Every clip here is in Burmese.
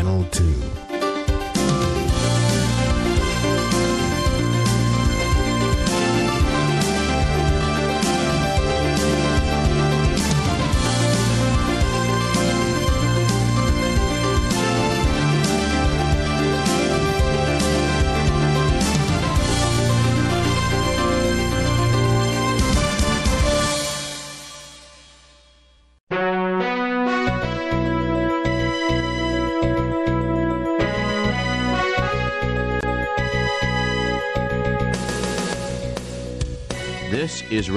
Channel 2.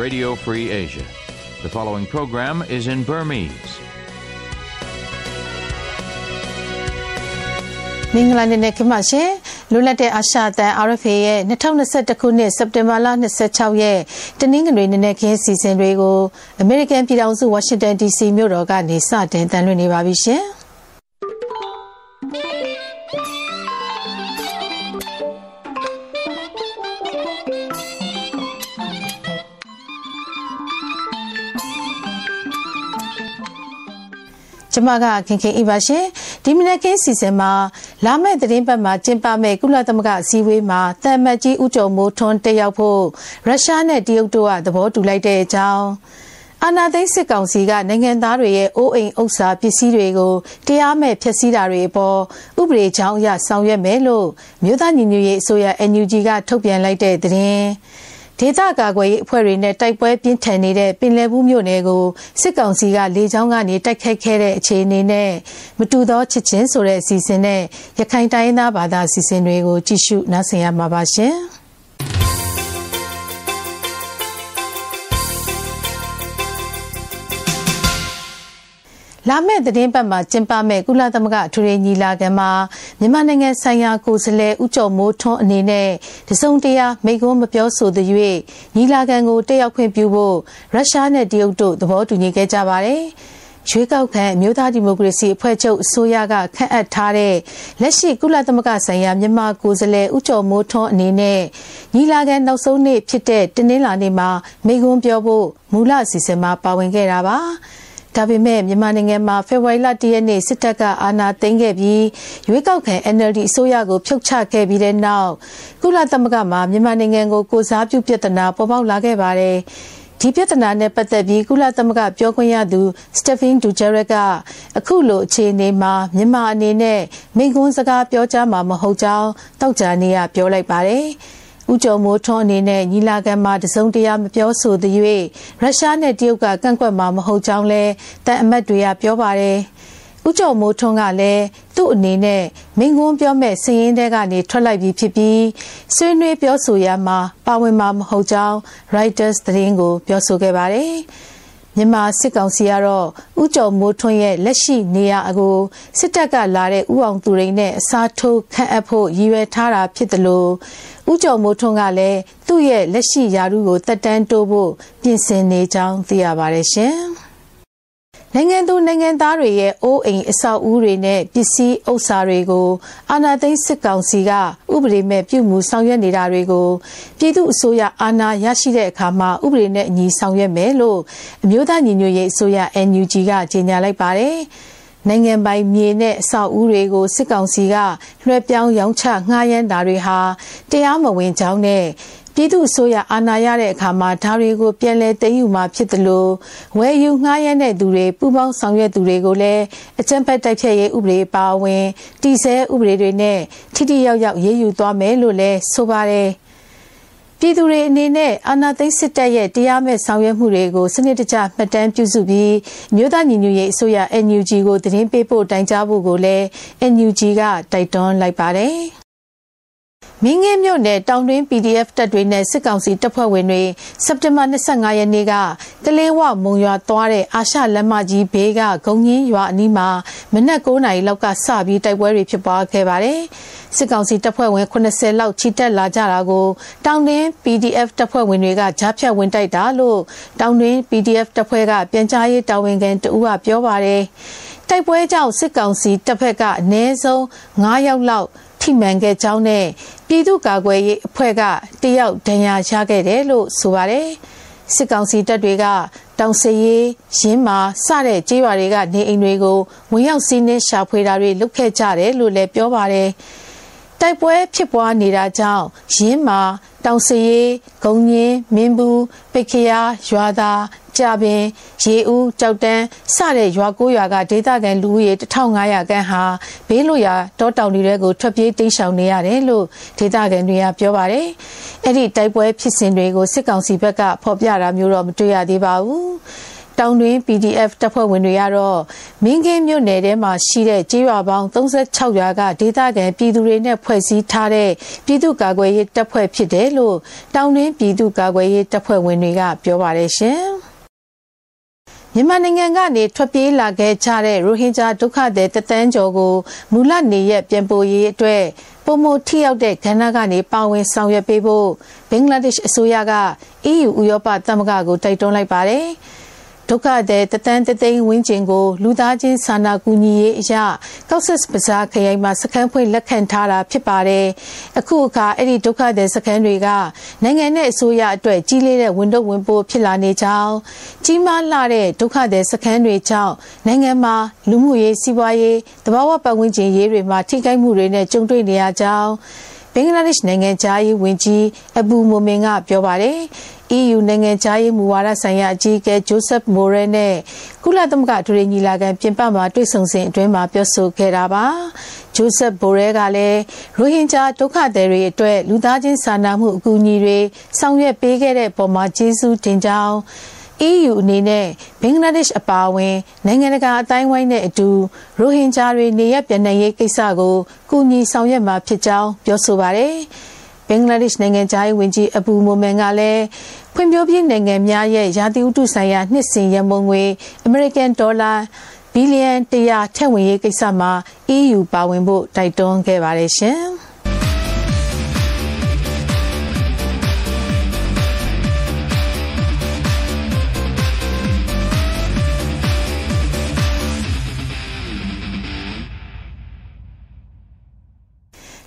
Radio Free Asia. The following program is in Burmese. မင်္ဂလာနေ့နဲ့ခင်မရှင်လွတ်လပ်တဲ့အာရှအသံ RFA ရဲ့2021ခုနှစ်စက်တင်ဘာလ26ရက်တနင်္ဂနွေနေ့နဲ့ခင်းစီစဉ်တွေကို American ပြည်ထောင်စု Washington DC မြို့တော်ကနေစတင်တန်လွှင့်နေပါပြီရှင်။။ ကျမကခင်ခင်ဤပါရှင်ဒီမနက်ခင်းစီစဉ်မှာလာမယ့်သတင်းပတ်မှာကျင်းပမယ့်ကုလသမဂ္ဂအစည်းအဝေးမှာတမ်မတ်ကြီးဦးကျော်မိုးထွန်းတက်ရောက်ဖို့ရုရှားနဲ့တရုတ်တို့ကသဘောတူလိုက်တဲ့အကြောင်းအာနာသိန်းစစ်ကောင်စီကနိုင်ငံသားတွေရဲ့အိုးအိမ်ဥစ္စာပစ္စည်းတွေကိုတရားမဲ့ဖျက်ဆီးတာတွေအပေါ်ဥပဒေကြောင်းအရဆောင်ရွက်မယ်လို့မြို့သားညီညွတ်ရေးအစိုးရ NUG ကထုတ်ပြန်လိုက်တဲ့သတင်း ဒေသကာကွယ်ရေးအဖွဲ့တွေနဲ့တိုက်ပွဲပြင်းထန်နေတဲ့ပင်လယ်ဘူးမြို့နယ်ကိုစစ်ကောင်စီကလေကြောင်းကနေတိုက်ခိုက်ခဲ့တဲ့အခြေအနေနဲ့မတူသောချစ်ချင်းဆိုတဲ့အစီအစဉ်နဲ့ရခိုင်တိုင်းသားဘာသာအစီအစဉ်တွေကိုကြည့်ရှုနားဆင်ရမှာပါရှင်။ လာမယ့်သတင်းပတ်မှာကျင်းပမယ့်ကုလသမဂ္ဂအထွေထွေညီလာခံမှာမြန်မာနိုင်ငံဆိုင်ရာကိုယ်စားလှယ်ဦးကျော်မိုးထွန်းအနေနဲ့တစုံတရာမိကုံးမပြောဆိုသည်၍ညီလာခံကိုတက်ရောက်ခွင့်ပြုဖို့ရုရှားနဲ့တရုတ်တို့သဘောတူညီခဲ့ကြပါတယ်။ရွေးကောက်ခံအမျိုးသားဒီမိုကရေစီအဖွဲ့ချုပ်အစိုးရကခန့်အပ်ထားတဲ့လက်ရှိကုလသမဂ္ဂဆိုင်ရာမြန်မာကိုယ်စားလှယ်ဦးကျော်မိုးထွန်းအနေနဲ့ညီလာခံနောက်ဆုံးနေ့ဖြစ်တဲ့တင်းနှင်းလာနေ့မှာမိကုံးပြောဖို့မူလအစီအစဉ်မှာပါဝင်ခဲ့တာပါ။ ဒါပေမဲ့မြန်မာနိုင်ငံမှာဖေဖော်ဝါရီလ၁ရက်နေ့စစ်တပ်ကအာဏာသိမ်းခဲ့ပြီးရွေးကောက်ခံ NLD အစိုးရကိုဖြုတ်ချခဲ့ပြီးတဲ့နောက်ကုလသမဂ္ဂမှာမြန်မာနိုင်ငံကိုကိုစားပြုပြဿနာပေါ်ပေါက်လာခဲ့ပါတယ်။ဒီပြဿနာနဲ့ပတ်သက်ပြီးကုလသမဂ္ဂပြောခွင့်ရသူစတက်ဖင်ဒူဂျရက်ကအခုလိုအခြေအနေမှာမြန်မာအနေနဲ့မိန့်ခွန်းစကားပြောကြားမှာမဟုတ်ကြောင်းတောက်ကြနေရပြောလိုက်ပါတယ်။ ဦးကျော်မိုးထွန်းအနေနဲ့ညီလာခံမှာတစုံတရာမပြောဆိုသည်၍ရုရှားနဲ့တရုတ်ကကန့်ကွက်မှာမဟုတ်ကြောင်းလဲတန်အမတ်တွေကပြောပါတယ်။ဦးကျော်မိုးထွန်းကလည်းသူ့အနေနဲ့မင်းကွန်းပြောမဲ့စည်ရင်းတဲကနေထွက်လိုက်ပြီးဖြစ်ပြီးဆွေးနွေးပြောဆိုရမှာပါဝင်မှာမဟုတ်ကြောင်း Reuters သတင်းကို ပြောဆိုခဲ့ပါတယ်။ မြန်မာစစ်ကောင်စီကတော့ဥကြုံမိုးထွန်းရဲ့လက်ရှိနေရာအကိုစစ်တပ်ကလာတဲ့ဥအောင်သူရိန်နဲ့အစားထိုးခန့်အပ်ဖို့ရည်ရွယ်ထားတာဖြစ်တယ်လို့ဥကြုံမိုးထွန်းကလည်းသူ့ရဲ့လက်ရှိယာရုကိုတက်တန်းတိုးဖို့ပြင်ဆင်နေကြောင်းသိရပါတယ်ရှင်။ နိုင်ငံသူနိုင်ငံသားတွေရဲ့အိုးအိမ်အဆောက်အဦတွေနဲ့ပစ္စည်းဥစ္စာတွေကိုအာဏာသိမ်းစစ်ကောင်စီကဥပဒေမဲ့ပြုမှုဆောင်ရွက်နေတာတွေကိုပြည်သူအစိုးရအာဏာရရှိတဲ့အခါမှာဥပဒေနဲ့အညီဆောင်ရွက်မယ်လို့အမျိုးသားညီညွတ်ရေးအစိုးရ NUG ကကြေညာလိုက်ပါတယ်။နိုင်ငံပိုင်မြေနဲ့အဆောက်အဦတွေကိုစစ်ကောင်စီကလွှဲပြောင်းရောင်းချငှားရမ်းတာတွေဟာတရားမဝင်ကြောင်းနဲ့ ပြည်သူအစိုးရအာဏာရတဲ့အခါမှာဓာတွေကိုပြန်လည်သိမ်းယူမှာဖြစ်တယ်လို့ဝယ်ယူငှားရမ်းတဲ့သူတွေပူးပေါင်းဆောင်ရွက်သူတွေကိုလည်းအကြံဖက်တိုက်ဖြတ်ရေးဥပဒေပါဝင်တည်ဆဲဥပဒေတွေနဲ့ထိထိရောက်ရောက်ရေးယူသွားမယ်လို့လည်းဆိုပါတယ်ပြည်သူတွေအနေနဲ့အာဏာသိမ်းစစ်တပ်ရဲ့တရားမဲ့ဆောင်ရွက်မှုတွေကိုစနစ်တကျမှတ်တမ်းပြုစုပြီးမြို့သားညီညွတ်ရေးအစိုးရ NUG ကိုသတင်းပေးဖို့တိုင်ကြားဖို့ကိုလည်း NUG ကတိုက်တွန်းလိုက်ပါတယ်။ မင်းငင်းမြို့နယ်တောင်တွင်း PDF တပ်တွေနဲ့စစ်ကောင်စီတပ်ဖွဲ့ဝင်တွေစက်တင်ဘာ25ရက်နေ့ကကလေးဝမုံရွာသွားတဲ့အာရှလမ်းမကြီးဘေးကဂုံငင်းရွာအနီးမှာမနက်9နာရီလောက်ကစပြီးတိုက်ပွဲတွေဖြစ်ပွားခဲ့ပါတယ်။စစ်ကောင်စီတပ်ဖွဲ့ဝင်80လောက်ချီတက်လာကြတာကိုတောင်တွင်း PDF တပ်ဖွဲ့ဝင်တွေကကြားဖြတ်ဝင်တိုက်တာလို့တောင်တွင်း PDF တပ်ဖွဲ့ကပြန်ကြားရေးတာဝန်ခံတဦးကပြောပါတယ်။တိုက်ပွဲကြောင့်စစ်ကောင်စီတပ်ဖက်ကအနည်းဆုံး9ယောက်လောက်ထိမှန်ခဲ့ကြောင်းနဲ့ ပြည်သူ့ကာကွယ်ရေးအဖွဲ့ကတယောက်ဒဏ်ရာရခဲ့တယ်လို့ဆိုပါတယ်စစ်ကောင်စီတပ်တွေကတောင်စရေးရင်းမာစတဲ့ကြေးရွာတွေကနေအိမ်တွေကိုဝင်ရောက်စီးနှင်းရှာဖွေတာတွေလုပ်ခဲ့ကြတယ်လို့လည်းပြောပါတယ် တိုက်ပွဲဖြစ်ပွားနေတာကြောင့်ရင်းမာတောင်စရေးဂုံညင်းမင်းဘူးပိတ်ခရရွာသားကြပင်ရေဦးကြောက်တန်းစတဲ့ရွာကိုရွာကဒေသခံလူဦးရေ1500ခန့်ဟာဘေးလွရာတောတောင်တွေကိုထွက်ပြေးတိမ်းရှောင်နေရတယ်လို့ဒေသခံတွေကပြောပါတယ်။အဲ့ဒီတိုက်ပွဲဖြစ်စဉ်တွေကိုစစ်ကောင်စီဘက်ကဖော်ပြတာမျိုးတော့မတွေ့ရသေးပါဘူး။ တောင်တွင်း PDF တပ်ဖွဲ့ဝင်တွေကတော့မင်းကင်းမြို့နယ်ထဲမှာရှိတဲ့ကြေးရွာပေါင်း36ရွာကဒေသခံပြည်သူတွေနဲ့ဖွဲ့စည်းထားတဲ့ပြည်သူ့ကာကွယ်ရေးတပ်ဖွဲ့ဖြစ်တယ်လို့တောင်တွင်းပြည်သူ့ကာကွယ်ရေးတပ်ဖွဲ့ဝင်တွေကပြောပါတယ်ရှင်။မြန်မာနိုင်ငံကနေထွက်ပြေးလာခဲ့ကြတဲ့ရိုဟင်ဂျာဒုက္ခသည်တသန်းကျော်ကိုမူလနေရပြန်ပို့ရေးအတွက်ပုံမထိရောက်တဲ့ကဏ္ဍကနေပါဝင်ဆောင်ရွက်ပေးဖို့ဘင်္ဂလားဒေ့ရှ်အစိုးရက EU ဥရောပသမဂ္ဂကိုတိုက်တွန်းလိုက်ပါတယ်။ ဒုက္ခသည်တသန်းတသိန်းဝန်းကျင်ကိုလူသားချင်းစာနာကူညီရေးအရာကောက်ဆစ်ပဇာခရိုင်မှာစခန်းဖွင့်လက်ခံထားတာဖြစ်ပါတယ်။အခုအခါအဲ့ဒီဒုက္ခသည်စခန်းတွေကနိုင်ငံနဲ့အစိုးရအတွက်ကြီးလေးတဲ့ဝန်တော့ဝန်ပိုးဖြစ်လာနေကြောင်းကြီးမားလာတဲ့ဒုက္ခသည်စခန်းတွေကြောင့်နိုင်ငံမှာလူမှုရေးစီးပွားရေးတဘာဝပတ်ဝန်းကျင်ရေးတွေမှာထိခိုက်မှုတွေနဲ့ကြုံတွေ့နေရကြောင်း ဘင်္ဂလားဒေ့ရှ်နိုင်ငံသားရေးဝန်ကြီးအဘူမိုမင်ကပြောပါတယ်။ EU နိုင်ငံသားရေးမူဝါဒဆိုင်ရာအကြီးအကဲဂျိုးဆက်မိုရဲနဲ့ကုလသမဂ္ဂဒူရီညီလာခံပြင်ပမှာတွေ့ဆုံစဉ်အတွင်းမှာပြောဆိုခဲ့တာပါဂျိုးဆက်ဘိုရဲကလည်းရိုဟင်ဂျာဒုက္ခသည်တွေအတွက်လူသားချင်းစာနာမှုအကူအညီတွေဆောင်ရွက်ပေးခဲ့တဲ့ပုံမှာကျေးဇူးတင်ကြောင်း EU အနေနဲ့ဘင်္ဂလားဒေ့ရှ်အပါအဝင်နိုင်ငံတကာအတိုင်းဝိုင်းနဲ့အတူရိုဟင်ဂျာတွေနေရပြန်နိုင်ရေးကိစ္စကိုကူညီဆောင်ရွက်မှာဖြစ်ကြောင်းပြောဆိုပါတယ်။ဘင်္ဂလားဒေ့ရှ်နိုင်ငံသားရေးဝန်ကြီးအဘူမိုမန်ကလည်းဖွံ့ဖြိုးပြီးနိုင်ငံများရဲ့ရာသီဥတုဆိုင်ရာနှစ်စဉ်ရန်ပုံငွေအမေရိကန်ဒေါ်လာဘီလီယံ100ထက်ဝင်ရေးကိစ္စမှာ EU ပါဝင်ဖို့တိုက်တွန်းခဲ့ပါတယ်ရှင်။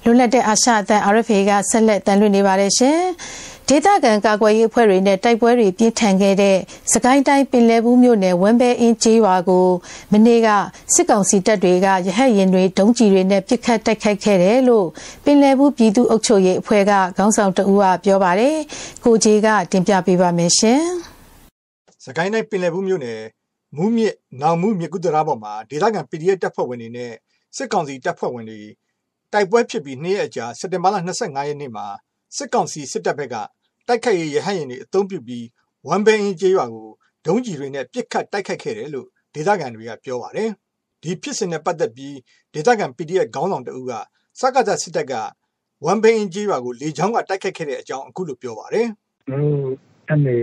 လွတ်လပ်တဲ့အာရှအသံ RFA ကဆက်လက်တန်လွှင့်နေပါတယ်ရှင်။ဒေသခံကာကွယ်ရေးအဖွဲ့တွေနဲ့တိုက်ပွဲတွေပြင်းထန်ခဲ့တဲ့စကိုင်းတိုင်းပင်လယ်ဘူးမြို့နယ်ဝမ်ဘဲအင်းကျေးရွာကိုမနေ့ကစစ်ကောင်စီတပ်တွေကရဟတ်ရင်တွေဒုံးကျည်တွေနဲ့ပစ်ခတ်တိုက်ခိုက်ခဲ့တယ်လို့ပင်လယ်ဘူးပြည်သူ့အုပ်ချုပ်ရေးအဖွဲ့ကခေါင်းဆောင်တဦးကပြောပါတယ်။ကိုကြီးကတင်ပြပေးပါမယ်ရှင်။စကိုင်းတိုင်းပင်လယ်ဘူးမြို့နယ်မူးမြစ်နောင်မူးမြကုတရာပေါ်မှာဒေသခံ PDF တပ်ဖွဲ့ဝင်တွေနဲ့စစ်ကောင်စီတပ်ဖွဲ့ဝင်တွေ တိုက်ပွဲဖြစ်ပြီးနှစ်ရက်ကြာစက်တင်ဘာလ25ရက်နေ့မှာစစ်ကောင်စီစစ်တပ်ဘက်ကတိုက်ခိုက်ရေးရဟတ်ယာဉ်တွေအုံပြုပြီးဝမ်ဘဲအင်းကျေးရွာကိုဒုံးကျည်တွေနဲ့ပစ်ခတ်တိုက်ခိုက်ခဲ့တယ်လို့ဒေသခံတွေကပြောပါတယ်။ဒီဖြစ်စဉ်နဲ့ပတ်သက်ပြီးဒေသခံ PDF ခေါင်းဆောင်တဦးကစကားကြစစ်တပ်ကဝမ်ဘဲအင်းကျေးရွာကိုလေကြောင်းကတိုက်ခိုက်ခဲ့တဲ့အကြောင်းအခုလိုပြောပါတယ်။อืมအဲ့ဒီ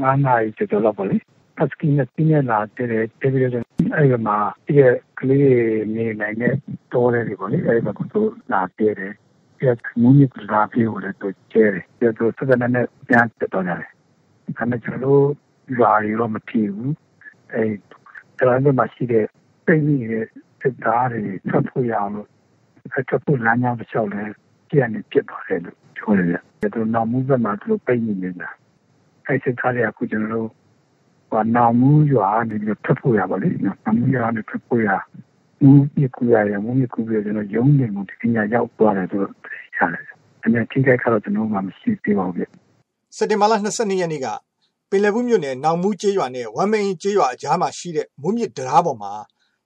9နာရီကျော်ကျော်လောက်ပါလေ။ ပတ်စကီနဲ့ပြင်းရလာတဲ့တေဗီရအဲ့ဒီမှာဒီကလေးနေနိုင်တဲ့တောထဲတွေပေါ့လေအဲ့ဒီမှာသူလာပြဲတယ်ပြတ်မူးမြစ်လာပြေးကိုလည်းသူကျဲတယ်ပြတ်သူစက်ကနေနဲ့ပြန်တက်တော့တယ်ဒါနဲ့ကျွန်တော်ရွာရီတော့မထီဘူးအဲ့ဒါလည်းမရှိတဲ့ပြင်းနေတဲ့စစ်သားတွေထွက်ဖို့ရအောင်လို့အဲ့ထွက်ဖို့လမ်းကြောင်းတစ်လျှောက်လဲကြည့်ရနေပြစ်သွားတယ်လို့ပြောတယ်ပြသူနောက်မှုဘက်မှာသူပြင်းနေနေတာအဲ့စစ်သားတွေကအခုကျွန်တော်တို့ ဟိုနောင်မှုရွာနေပြီးထွက်ဖို့ရပါလိမ့်နော်နောင်မှုရွာနေထွက်ဖို့ရမူပြကူရရမူပြကူရကျွန်တော်ရုံးနေမှုဒီညရောက်သွားတယ်ဆိုတော့ရတယ်အများထိခိုက်ခါတော့ကျွန်တော်မှမရှိသေးပါဘူးပြစက်တင်ဘာလ22ရက်နေ့ကပင်လယ်ဘူးမြို့နယ်နောင်မူကျေးရွာနဲ့ဝမ်မင်းကျေးရွာအကြားမှာရှိတဲ့မူမြစ်တရားပေါ်မှာ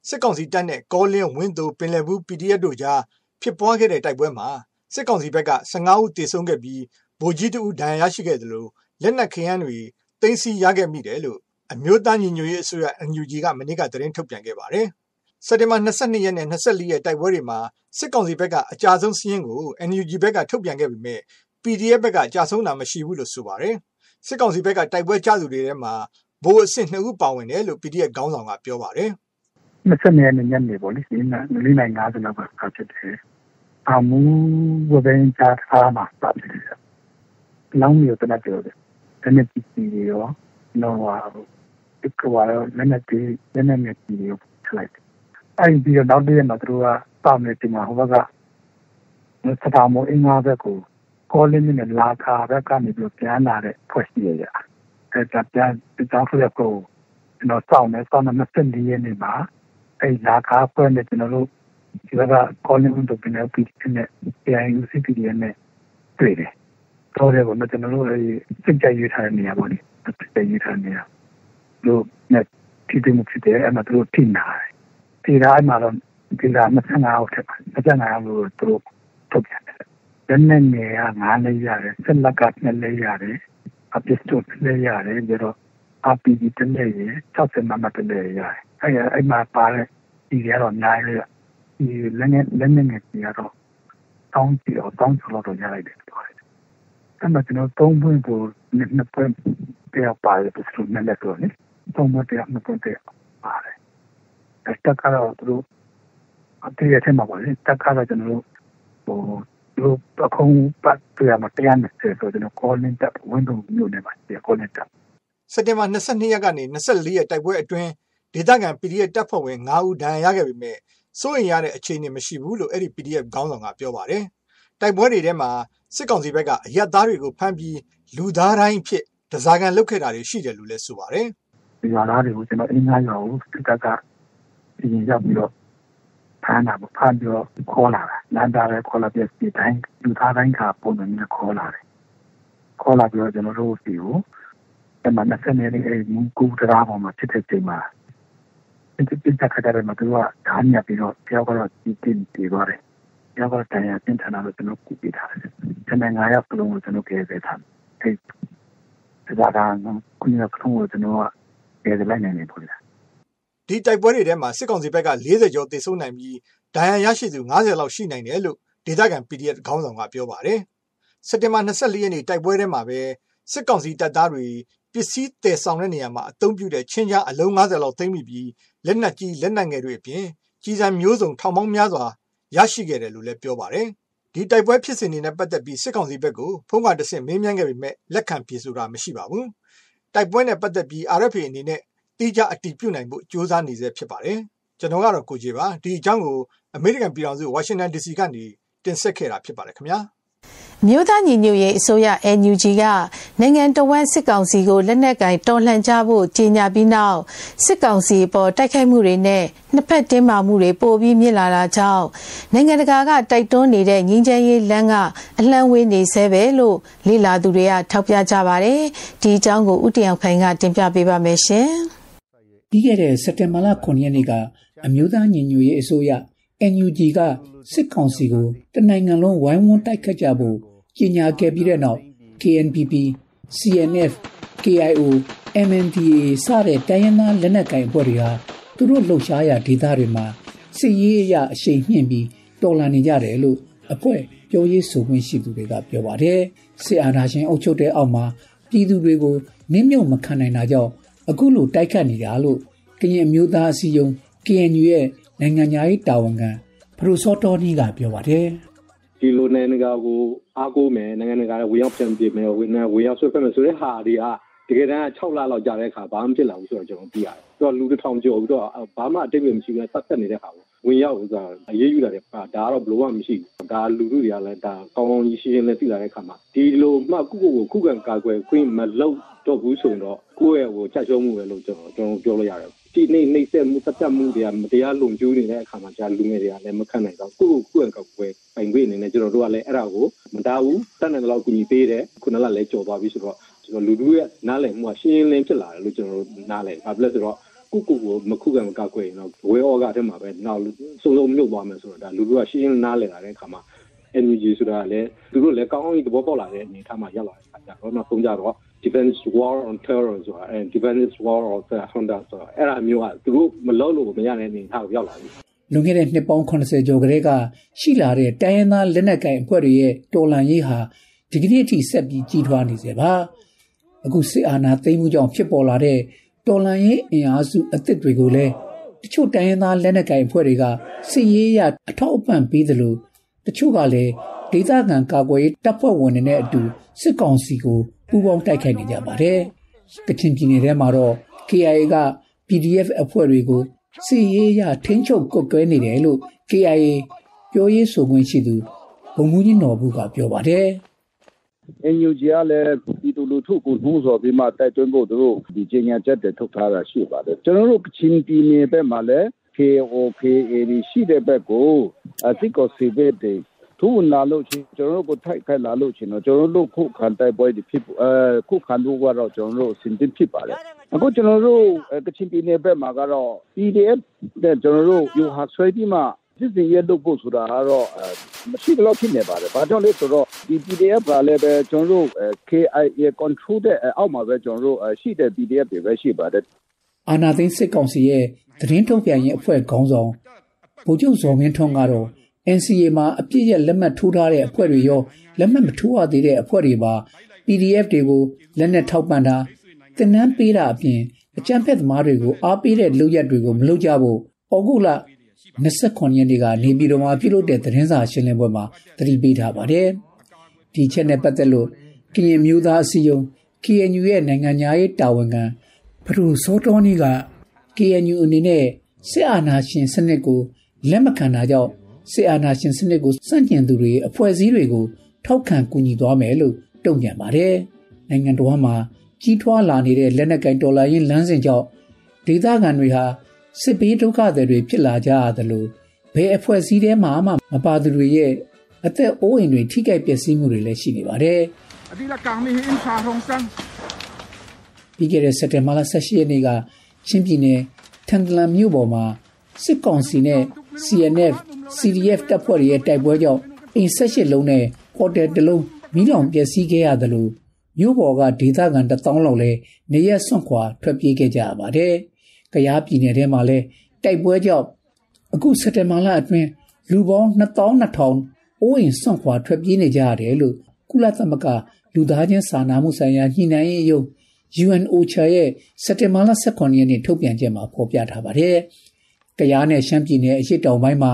စစ်ကောင်စီတပ်နဲ့ကောလင်းဝင်းသူပင်လယ်ဘူး PDF တို့ကြားဖြစ်ပွားခဲ့တဲ့တိုက်ပွဲမှာစစ်ကောင်စီဘက်က15ဦးတေဆုံးခဲ့ပြီးဗိုလ်ကြီးတဦးဒဏ်ရာရရှိခဲ့တယ်လို့လက်နက်ခရမ်းတွေတင်စီရခဲ့မိတယ်လို့ အမျိုးသားညီညွတ်ရေးအစိုးရ NUG ကမနေ့ကသတင်းထုတ်ပြန်ခဲ့ပါတယ်။စက်တင်ဘာ22ရက်နဲ့24ရက်တိုက်ပွဲတွေမှာစစ်ကောင်စီဘက်ကအကြဆုံးစီးရင်ကို NUG ဘက်ကထုတ်ပြန်ခဲ့ပေမဲ့ PDF ဘက်ကအကြဆုံးတာမရှိဘူးလို့ဆိုပါတယ်။စစ်ကောင်စီဘက်ကတိုက်ပွဲကြသူတွေထဲမှာဘိုးအဆင့်2ဦးပါဝင်တယ်လို့ PDF ခေါင်းဆောင်ကပြောပါတယ်။22ရက်နေ့ညနေပေါ့လေဒီနေ့၄နိုင်50လောက်ကဖြစ်တယ်။အမှုဝဘင်းချာထားမှာပတ်တယ်။လောင်းမျိုးတနက်ပြောတယ်။တနက်ပြည်ရောတော့ဟာ ကဝါရောလက်နဲ့တီးလက်နဲ့မြည်ပြီးထလိုက်အဲ့ဒီတော့နောက်တည့်မှာသူကပါမယ်ဒီမှာဟိုဘက်ကစတာမိုးအင်္ဂါဘက်ကိုကောလင်းနဲ့လာခါဘက်ကနေပြီးပြန်လာတဲ့ဖွဲ့စည်းရရဒါပြန်တောင်းဆိုရကိုကျွန်တော်စောင့်နေစောင့်နေ24ရက်နေမှာအဲ့လာကားပွဲနဲ့ကျွန်တော်တို့ဒီကကောလင်းတို့ပြန်ပြီးပြီးနဲ့ AIU CPD နဲ့တွေ့တယ်တော့တယ်ကတော့ကျွန်တော်တို့အဲ့စိတ်ကြရွေးထားတဲ့နေရာပေါ့လေစိတ်ကြရွေးထားတဲ့နေရာ လို့နဲ့ဒီဒီမှုဖြစ်တယ်အဲ့မှာတို့ထိနာတယ်ဒီတိုင်းမှာတော့ဒီလာ25အောက်ထက်25အောက်လို့တို့ထုတ်ပြန်တယ်လက်နဲ့နေရ9လေးရတယ်ဆက်လက်က2လေးရတယ်အပစ္စတိုလေးရတယ်ပြီးတော့ RPG တစ်လေးရ60မမတစ်လေးရတယ်အဲ့အဲ့မှာပါတဲ့ဒီရတော့နိုင်လေဒီလက်နဲ့လက်နဲ့နေရတော့တောင်းကြည့်တော့တောင်းဆိုတော့ရလိုက်တယ်ပြောတယ်အဲ့မှာကျွန်တော်သုံးပွင့်ကိုနှစ်ပွင့်တရားပါတယ်ပစ္စတိုနဲ့လက်တော့လေ သုံးပွင့်တရားနှစ်ပွင့်တရားပါတယ်အဲ့တက်ကတော့သူတို့အတေးရထဲမှာပါလေတက်ကတော့ကျွန်တော်တို့ဟိုသူအခုပတ်ပြရမှာတရားနဲ့ဆိုတော့ကျွန်တော် calling တက်ဝင်တော့မြို့နေပါဒီ calling တက်စက်တင်ဘာ22ရက်ကနေ24ရက်တိုက်ပွဲအတွင်းဒေသခံ PDF တပ်ဖွဲ့ဝင်9ဦးဒဏ်ရာရခဲ့ပေမဲ့စိုးရင်ရတဲ့အခြေအနေမရှိဘူးလို့အဲ့ဒီ PDF ခေါင်းဆောင်ကပြောပါတယ်။တိုက်ပွဲတွေထဲမှာစစ်ကောင်စီဘက်ကအရက်သားတွေကိုဖမ်းပြီးလူသားတိုင်းဖြစ်တစားကန်လုတ်ခဲ့တာတွေရှိတယ်လို့လည်းဆိုပါတယ်ဒီ ရွာသားတွေကိုကျွန်တော်အင်းသားရွာကိုစစ်တပ်ကပြင်ရောက်ပြီးတော့ဖမ်းတာပေါ့ဖမ်းပြီးတော့ခေါ်လာတာလမ်းသားပဲခေါ်လာပြီးဒီတိုင်းလူသားတိုင်းကပုံစံမျိုးခေါ်လာတယ်ခေါ်လာပြီးတော့ကျွန်တော်တို့စီကိုအဲ့မှာ20နှစ်လေးအဲ့မူကူတရားပေါ်မှာဖြစ်တဲ့ချိန်မှာဒီပြစ်တက်ခါတယ်မှာသူကဓာတ်ညပ်ပြီးတော့ပြောက်ကတော့ဒီတင်ပြေသွားတယ်ပြောက်ကတော့တန်ရပြင်ထန်တာလို့ကျွန်တော်ကူပြထားတယ်ကျွန်တော်9ယောက်လုံးကိုကျွန်တော်ကဲခဲ့ထားတယ်အဲ့ဒါကကုညကလုံးကိုကျွန်တော်က ကဲလိုက်နိုင်နေပေါ့လေ။ဒီတိုက်ပွဲတွေထဲမှာစစ်ကောင်စီဘက်က40ကျော်သေဆုံးနိုင်ပြီးဒဏ်ရာရရှိသူ90လောက်ရှိနိုင်တယ်လို့ဒေသခံ PDF ခေါင်းဆောင်ကပြောပါတယ်။စက်တင်ဘာ24ရက်နေ့တိုက်ပွဲထဲမှာပဲစစ်ကောင်စီတပ်သားတွေပစ္စည်းတည်ဆောင်တဲ့နေရာမှာအသုံးပြုတဲ့ချင်းကြားအလုံး90လောက်သိမ်းမိပြီးလက်နက်ကြီးလက်နက်ငယ်တွေအပြင်ကြီးစံမျိုးစုံထောင်ပေါင်းများစွာရရှိခဲ့တယ်လို့လည်းပြောပါတယ်။ဒီတိုက်ပွဲဖြစ်စဉ်တွေနဲ့ပတ်သက်ပြီးစစ်ကောင်စီဘက်ကိုဖုံးကတဆင့်မေးမြန်းခဲ့ပေမဲ့လက်ခံပြေဆိုတာမရှိပါဘူး။ တိုက်ပွဲနဲ့ပတ်သက်ပြီး RFA အနေနဲ့တိကျအတည်ပြုနိုင်ဖို့ ကြိုးစားနေဆဲဖြစ်ပါတယ်။ကျွန်တော်ကတော့ ကိုကြီးပါ ဒီအကြောင်းကို အမေရိကန်ပြည်ထောင်စု ဝါရှင်တန် DC ကနေ တင်ဆက်ခဲ့တာဖြစ်ပါတယ်ခင်ဗျာ။ မြို့သားညီညွတ်ရေးအစိုးရ NUG ကနိုင်ငံတော်ဝန်စစ်ကောင်စီကိုလက်နက်ကင်တော်လှန်ကြဖို့ကြေညာပြီးနောက်စစ်ကောင်စီပေါ်တိုက်ခိုက်မှုတွေနဲ့နှစ်ဖက်တင်းမာမှုတွေပိုပြီးမြင့်လာတာကြောင့်နိုင်ငံတကာကတိုက်တွန်းနေတဲ့ငင်းချမ်းရေးလမ်းကအလှမ်းဝေးနေဆဲပဲလို့လေလာသူတွေကထောက်ပြကြပါတယ်ဒီအကြောင်းကိုဥတည်အောင်ခိုင်ကတင်ပြပေးပါမယ်ရှင်ပြီးခဲ့တဲ့စက်တင်ဘာလ9ရက်နေ့ကအမျိုးသားညီညွတ်ရေးအစိုးရ NUG ကစစ်ကောင်စီကိုတနိုင်ငံလုံးဝိုင်းဝန်းတိုက်ခတ်ကြဖို့ကြေညာခဲ့ပြီးတဲ့နောက် KNPP, CNF, KIO, MNDAA စတဲ့တိုင်းရင်းသားလက်နက်ကိုင်အဖွဲ့တွေဟာသူတို့လှုပ်ရှားရာဒေသတွေမှာစစ်ရေးအရအရှိန်မြင့်ပြီးတော်လှန်နေကြတယ်လို့အဖွဲ့ပြောရေးဆိုခွင့်ရှိသူတွေကပြောပါတယ်စစ်အာဏာရှင်အုပ်ချုပ်တဲ့အောက်မှာပြည်သူတွေကိုနင်းမြုပ်မခံနိုင်တာကြောင့်အခုလိုတိုက်ခတ်နေတာလို့ကရင်အမျိုးသားအစည်းအရုံး KNU ရဲ့ နိုင်ငံသားရေးတာဝန်ခံဖရိုစောတော်နီကပြောပါတယ်ဒီလိုနိုင်ငံတကာကိုအားကိုးမယ်နိုင်ငံတကာကဝေရောက်ပြန်ပြမယ်ဝေနဝေရောက်ဆွဲဖက်မယ်ဆိုတဲ့ဟာတွေကတကယ်တမ်း6လလောက်ကြာတဲ့အခါဘာမှဖြစ်လာဘူးဆိုတော့ကျွန်တော်သိရတယ်။တော့လူတစ်ထောင်ကျော်ပြီးတော့ဘာမှအတိတ်ပဲမရှိဘူးဆက်ဆက်နေတဲ့ဟာကိုဝင်ရောက်ဆိုတာအရေးယူတာတဲ့ဒါကတော့ဘလို့မှမရှိဘူး။ဒါလူလူတွေကလည်းဒါကောင်းကောင်းကြီးရှင်းရှင်းလေးသိလာတဲ့အခါမှာဒီလိုမှကုကုကိုခုခံကာကွယ်ခွင့်မလုပ်တော့ဘူးဆိုရင်တော့ကိုယ့်ရဲ့ဟိုချက်ရှုံးမှုပဲလို့ကျွန်တော်ကျွန်တော်ပြောလို့ရတယ်။ ဒီနေ့နှိမ့်ဆက်မှုတက်တက်မှုတွေကမတရားလုံကျူးနေတဲ့အခါမှာကြာလူငယ်တွေကလည်းမခံနိုင်တော့ကိုယ့်ကိုယ်ကိုယ်ကောက်ွယ်ပိုင်ခွင့်အနေနဲ့ကျွန်တော်တို့ကလည်းအဲ့ဒါကိုမတားဘူးတတ်နိုင်တဲ့လောက်ကူညီပေးတယ်ခုနကလည်းကြော်သွားပြီဆိုတော့ကျွန်တော်လူလူရဲ့နားလည်မှုကရှင်းရှင်းလင်းဖြစ်လာတယ်လို့ကျွန်တော်တို့နားလည်ဘာဖြစ်လဲဆိုတော့ကိုကိုကိုမခုခံမကောက်ွယ်ရင်တော့ဝဲဩကထဲမှာပဲနောက်စုံစုံမြုပ်သွားမယ်ဆိုတော့ဒါလူလူကရှင်းရှင်းနားလည်လာတဲ့အခါမှာ NUG ဆိုတာလည်းသူတို့လည်းကောင်းကောင်းကြီးသဘောပေါက်လာတဲ့အနေအထားမှာရောက်လာတဲ့အခါကျတော့နောက်ဆုံးကြတော့ defense war on terror ဆိုတာအဲ defense war on the Honda ဆိုတာအဲ့ဒါမျိုးကသူတို့မလုပ်လို့မရတဲ့အနေအထားကိုရောက်လာပြီလွန်ခဲ့တဲ့နှစ်ပေါင်း80ကျော်ကလေးကရှိလာတဲ့တိုင်းရင်းသားလက်နက်ကိုင်အဖွဲ့တွေရဲ့တော်လှန်ရေးဟာဒီကနေ့အထိဆက်ပြီးကြီးထွားနေစေပါအခုစစ်အာဏာသိမ်းမှုကြောင့်ဖြစ်ပေါ်လာတဲ့တော်လှန်ရေးအင်အားစုအသစ်တွေကိုလည်းတချို့တိုင်းရင်းသားလက်နက်ကိုင်အဖွဲ့တွေကစစ်ရေးရအထောက်အပံ့ပေးသလိုတချို့ကလည်းဒေသခံကာကွယ်ရေးတပ်ဖွဲ့ဝင်တွေနဲ့အတူစစ်ကောင်စီကို ပူးပေါင်းတိုက်ခိုက်နေကြပါတယ်။ကချင်ပြည်နယ်ထဲမှာတော့ KIA က PDF အဖွဲ့တွေကိုစစ်ရေးရထိန်းချုပ်ကုတ်ကွဲနေတယ်လို့ KIA ပြောရေးဆိုခွင့်ရှိသူဘုံမူကြီးနော်ဘူးကပြောပါတယ် NUG ကလည်းပြည်သူလူထုကိုနှိုးဆော်ပြီးမှတိုက်တွန်းဖို့သူတို့ဒီကြေညာချက်တွေထုတ်ထားတာရှိပါတယ်ကျွန်တော်တို့ကချင်ပြည်နယ်ဘက်မှာလည်း KOKA ရှိတဲ့ဘက်ကိုအစစ်ကောစီဘက်တွေ သူလာလို့ချင်းကျွန်တော်တို့ကိုထိုက်ခိုက်လာလို့ချင်းတော့ကျွန်တော်တို့ခုခံတိုက်ပွဲတွေဖြစ်အဲခုခံလို့ကတော့ကျွန်တော်တို့စင်တင်ဖြစ်ပါတယ်အခုကျွန်တော်တို့ကချင်ပြည်နယ်ဘက်မှာကတော့ PDF တဲ့ကျွန်တော်တို့ယူဟာဆွဲပြီးမှစစ်စင်ရဲလုပ်ဖို့ဆိုတာကတော့မရှိတော့ဖြစ်နေပါတယ်။ဘာကြောင့်လဲဆိုတော့ဒီ PDF ကလည်းပဲကျွန်တော်တို့ KIA control တဲ့အောက်မှာပဲကျွန်တော်တို့ရှိတဲ့ PDF တွေပဲရှိပါတယ်။အာနာသိန်းစစ်ကောင်စီရဲ့သတင်းထုတ်ပြန်ရေးအဖွဲ့ခေါင်းဆောင်ဗိုလ်ချုပ်ဇော်မင်းထွန်းကတော့ NCA မှာအပြည့်ရဲ့လက်မှတ်ထိုးထားတဲ့အဖွဲ့တွေရောလက်မှတ်မထိုးရသေးတဲ့အဖွဲ့တွေပါ PDF တွေကိုလက်နက်ထောက်ပံ့တာတင်နန်းပေးတာအပြင်အကြံဖက်သမားတွေကိုအားပေးတဲ့လုပ်ရက်တွေကိုမလုပ်ကြဖို့ဩဂုတ်လ29ရက်နေ့ကနေပြည်တော်မှာပြုလုပ်တဲ့သတင်းစာရှင်းလင်းပွဲမှာသတိပေးထားပါတယ်။ဒီချက်နဲ့ပတ်သက်လို့ကရင်မျိုးသားအစည်းအရုံး KNU ရဲ့နိုင်ငံသားရေးတာဝန်ခံဖရူစောတော်နီက KNU အနေနဲ့စစ်အာဏာရှင်စနစ်ကိုလက်မခံတာကြောင့် စစ်အာဏာရှင်စနစ်ကိုစန့်ကျင်သူတွေအဖွဲ့အစည်းတွေကိုထောက်ခံကူညီသွားမယ်လို့တုံ့ပြန်ပါတယ်။နိုင်ငံတော်မှာကြီးထွားလာနေတဲ့လက်နက်ကင်တော်လှန်ရေးလမ်းစဉ်ကြောင့်ဒေသခံတွေဟာစစ်ပေးဒုက္ခတွေတွေဖြစ်လာကြရတယ်လို့ဘယ်အဖွဲ့အစည်းထဲမှာမှမပါသူတွေရဲ့အသက်အိုးအိမ်တွေထိခိုက်ပျက်စီးမှုတွေလည်းရှိနေပါတယ်။အဒီလာကောင်မီအင်ဖာဟုံကန်ပြီးခဲ့တဲ့စက်တင်ဘာလ18ရက်နေ့ကချင်းပြည်နယ်ထန်တလန်မြို့ပေါ်မှာစစ်ကောင်စီနဲ့ CNF CDF တပ်ဖွဲ့တွေရဲ့တိုက်ပွဲကြောင့်အိမ်၁၈လုံးနဲ့ဟိုတယ်တစ်လုံးမိလောင်ပျက်စီးခဲ့ရတယ်လို့မြို့ပေါ်ကဒေသခံတထောင်လောက်လဲနေရက်စွန့်ခွာထွက်ပြေးခဲ့ကြရပါတယ်။ကရားပြည်နယ်ထဲမှာလဲတိုက်ပွဲကြောင့်အခုစက်တင်ဘာလအတွင်းလူပေါင်း2200အိုးအိမ်စွန့်ခွာထွက်ပြေးနေကြရတယ်လို့ကုလသမဂ္ဂလူသားချင်းစာနာမှုဆိုင်ရာညှိနှိုင်းရေးရုံး UNOCHA ရဲ့စက်တင်ဘာလ18ရက်နေ့ထုတ်ပြန်ချက်မှာဖော်ပြထားပါတယ်။တရားနဲ့ရှမ်းပြည်နယ်အရှိတောင်ပိုင်းမှာ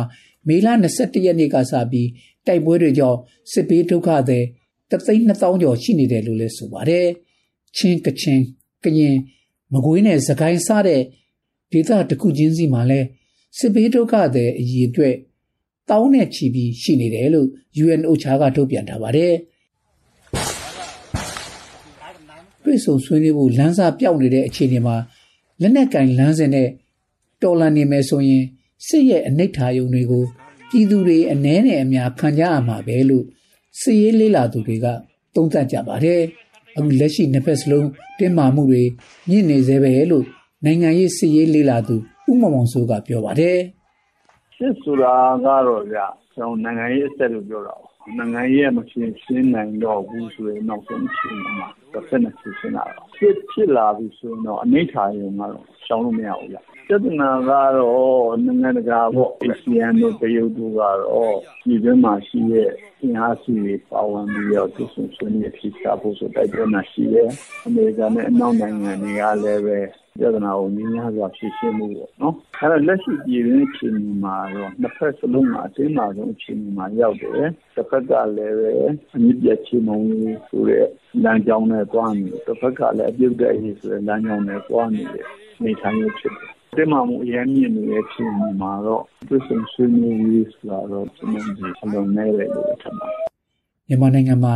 မေလ21ရက်နေ့ကစပြီးတိုက်ပွဲတွေကြောင့်စစ်ပေးဒုက္ခသည်တသိန်း2000ကျော်ရှိနေတယ်လို့လည်းဆိုပါတယ်။ချင်းကချင်းကရင်မကွေးနဲ့စကိုင်းစတဲ့ဒေသတစ်ခုချင်းစီမှာလည်းစစ်ပေးဒုက္ခသည်အရေးအတွက်တောင်းနဲ့ချီပြီးရှိနေတယ်လို့ UNOCHA ကထုတ်ပြန်ထားပါတယ်။ပြည်စုံဆွေးနွေးဖို့လမ်းစာပြောက်နေတဲ့အခြေအနေမှာလက်နက်ကင်လမ်းစဉ်နဲ့တော်လန်နေမယ်ဆိုရင် စစ်ရဲ့အနိဋ္ဌာယုံတွေကိုပြည်သူတွေအ ਨੇ နဲ့အများခံကြရမှာပဲလို့စစ်ရေးလေးလာသူတွေကသုံးသပ်ကြပါတယ်အခုလက်ရှိနှစ်ဖက်စလုံးတင်းမာမှုတွေမြင့်နေသေးပဲလို့နိုင်ငံရေးစစ်ရေးလေးလာသူဥမမောင်စိုးကပြောပါတယ်စစ်ဆိုတာကတော့ဗျကျွန်တော်နိုင်ငံရေးအဆက်လို့ပြောတာနိုင်ငံရေးမရှင်းရှင်းနိုင်တော့ဘူးဆိုရင်နောက်ဆုံးအချိန်မှာ တစ်ဖက်နဲ့ရှင်းလာတော့ဖြစ်ဖြစ်လာပြီဆိုရင်တော့အနိဋ္ဌာယုံကတော့ရှောင်လို့မရဘူးဗျပြဿနာကတော့နိုင်ငံတကာပေါ့ ASEAN တို့တရုတ်တို့ကတော့ဒီဘက်မှာရှိတဲ့အင်အားစုတွေပါဝင်ပြီးတော့သူဆွဆွနေဖြစ်တာဖို့ဆိုတိုက်တွန်းတာရှိတယ်အမေရိကန်နဲ့အနောက်နိုင်ငံတွေကလည်းပဲ ပြဿနာကိုငြင်းရစွာဖြေရှင်းမှုပေါ့နော်အဲ့တော့လက်ရှိပြည်တွင်းအခြေအနေမှာတော့နှစ်ဖက်စလုံးမှာအတင်းမာဆုံးအခြေအနေမှာရောက်တယ်တစ်ဖက်ကလည်းပဲအမြင့်ပြတ်ချေမှုန်းဆိုတဲ့လမ်းကြောင်းနဲ့တွားနေတစ်ဖက်ကလည်းအပြုတ်တဲ့ရေးဆိုတဲ့လမ်းကြောင်းနဲ့တွားနေတဲ့နေထိုင်ရဖြစ်တယ်တင်မာမှုအရင်မြင့်နေတဲ့ဖြစ်နေမှာတော့သူစံဆွေးနွေးရေးဆိုတာတော့ကျွန်တော်ဒီအလုံးနဲ့လေလို့ထင်ပါတယ်မြန်မာနိုင်ငံမှာ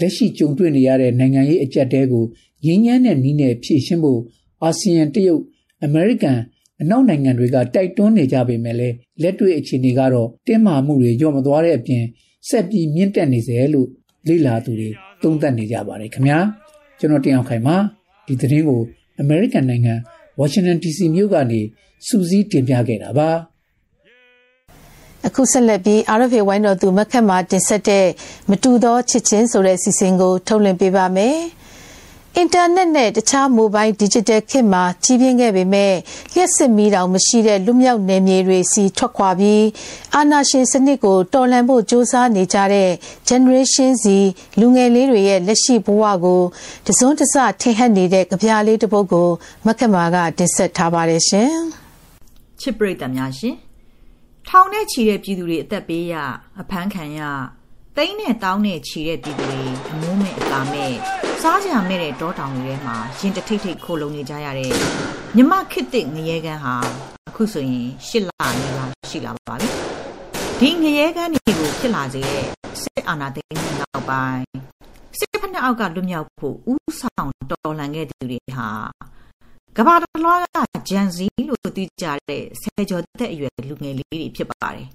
လက်ရှိကြုံတွေ့နေရတဲ့နိုင်ငံရေးအကြက်တဲကိုရင်းညမ်းတဲ့နည်းနဲ့ဖြည့်ရှင်းဖို့ အာဆီယံတရုတ်အမေရိကန်အနောက်နိုင်ငံတွေကတိုက်တွန်းနေကြပေမဲ့လည်းလက်တွေ့အခြေအနေကတော့တင်းမာမှုတွေကြော့မသွားတဲ့အပြင်ဆက်ပြီးမြင့်တက်နေစေလို့လေ့လာသူတွေသုံးသပ်နေကြပါတယ်ခင်ဗျာကျွန်တော်တင်အောင်ခိုင်ပါဒီသတင်းကိုအမေရိကန်နိုင်ငံဝါရှင်တန် DC မြို့ကနေစူးစီးတင်ပြခဲ့တာပါအခုဆက်လက်ပြီး RFA ဝိုင်းတော်သူမခက်မှာတင်ဆက်တဲ့မတူသောချစ်ချင်းဆိုတဲ့စီစဉ်ကိုထုတ်လွှင့်ပေးပါမယ်။ အင်တာနက်နဲ့တခြားမိုဘိုင်း digital ခေတ်မှာကြီးပြင်းခဲ့ပေမဲ့လျှက်စစ်မီတောင်မရှိတဲ့လူမြောက်နယ်မြေတွေစီထွက်ခွာပြီးအာနာရှင်စနစ်ကိုတော်လှန်ဖို့စ조사နေကြတဲ့ generation Z လူငယ်လေးတွေရဲ့လက်ရှိဘဝကိုတစွန်းတစထင်ဟပ်နေတဲ့ကြပြားလေးတစ်ပုဒ်ကိုမက္ကမာကတင်ဆက်ထားပါတယ်ရှင်ချစ်ပရိသတ်များရှင်ထောင်နဲ့ချီတဲ့ပြည်သူတွေအသက်ပေးရအဖမ်းခံရသိန်းနဲ့တောင်းနဲ့ချီတဲ့ပြည်သူတွေအမိုးမဲ့အသာမဲ့ စားကြမဲ့တဲ့တောတောင်တွေထဲမှာရင်တထိတ်ထိတ်ခိုလုံနေကြရတဲ့မြမခစ်တဲ့ငရဲကန်းဟာအခုဆိုရင်ရှစ်လနေပါရှိလာပါပြီဒီငရဲကန်းတွေကိုဖြစ်လာစေတဲ့စစ်အာဏာသိမ်းမှုနောက်ပိုင်းစစ်ဖက်နှက်အောက်ကလွတ်မြောက်ဖို့ဥဆောင်တော်လှန်ခဲ့သူတွေဟာကဘာတလွားကဂျန်စီလို့သိကြတဲ့ဆယ်ကျော်သက်အရွယ်လူငယ်လေးတွေဖြစ်ပါတယ်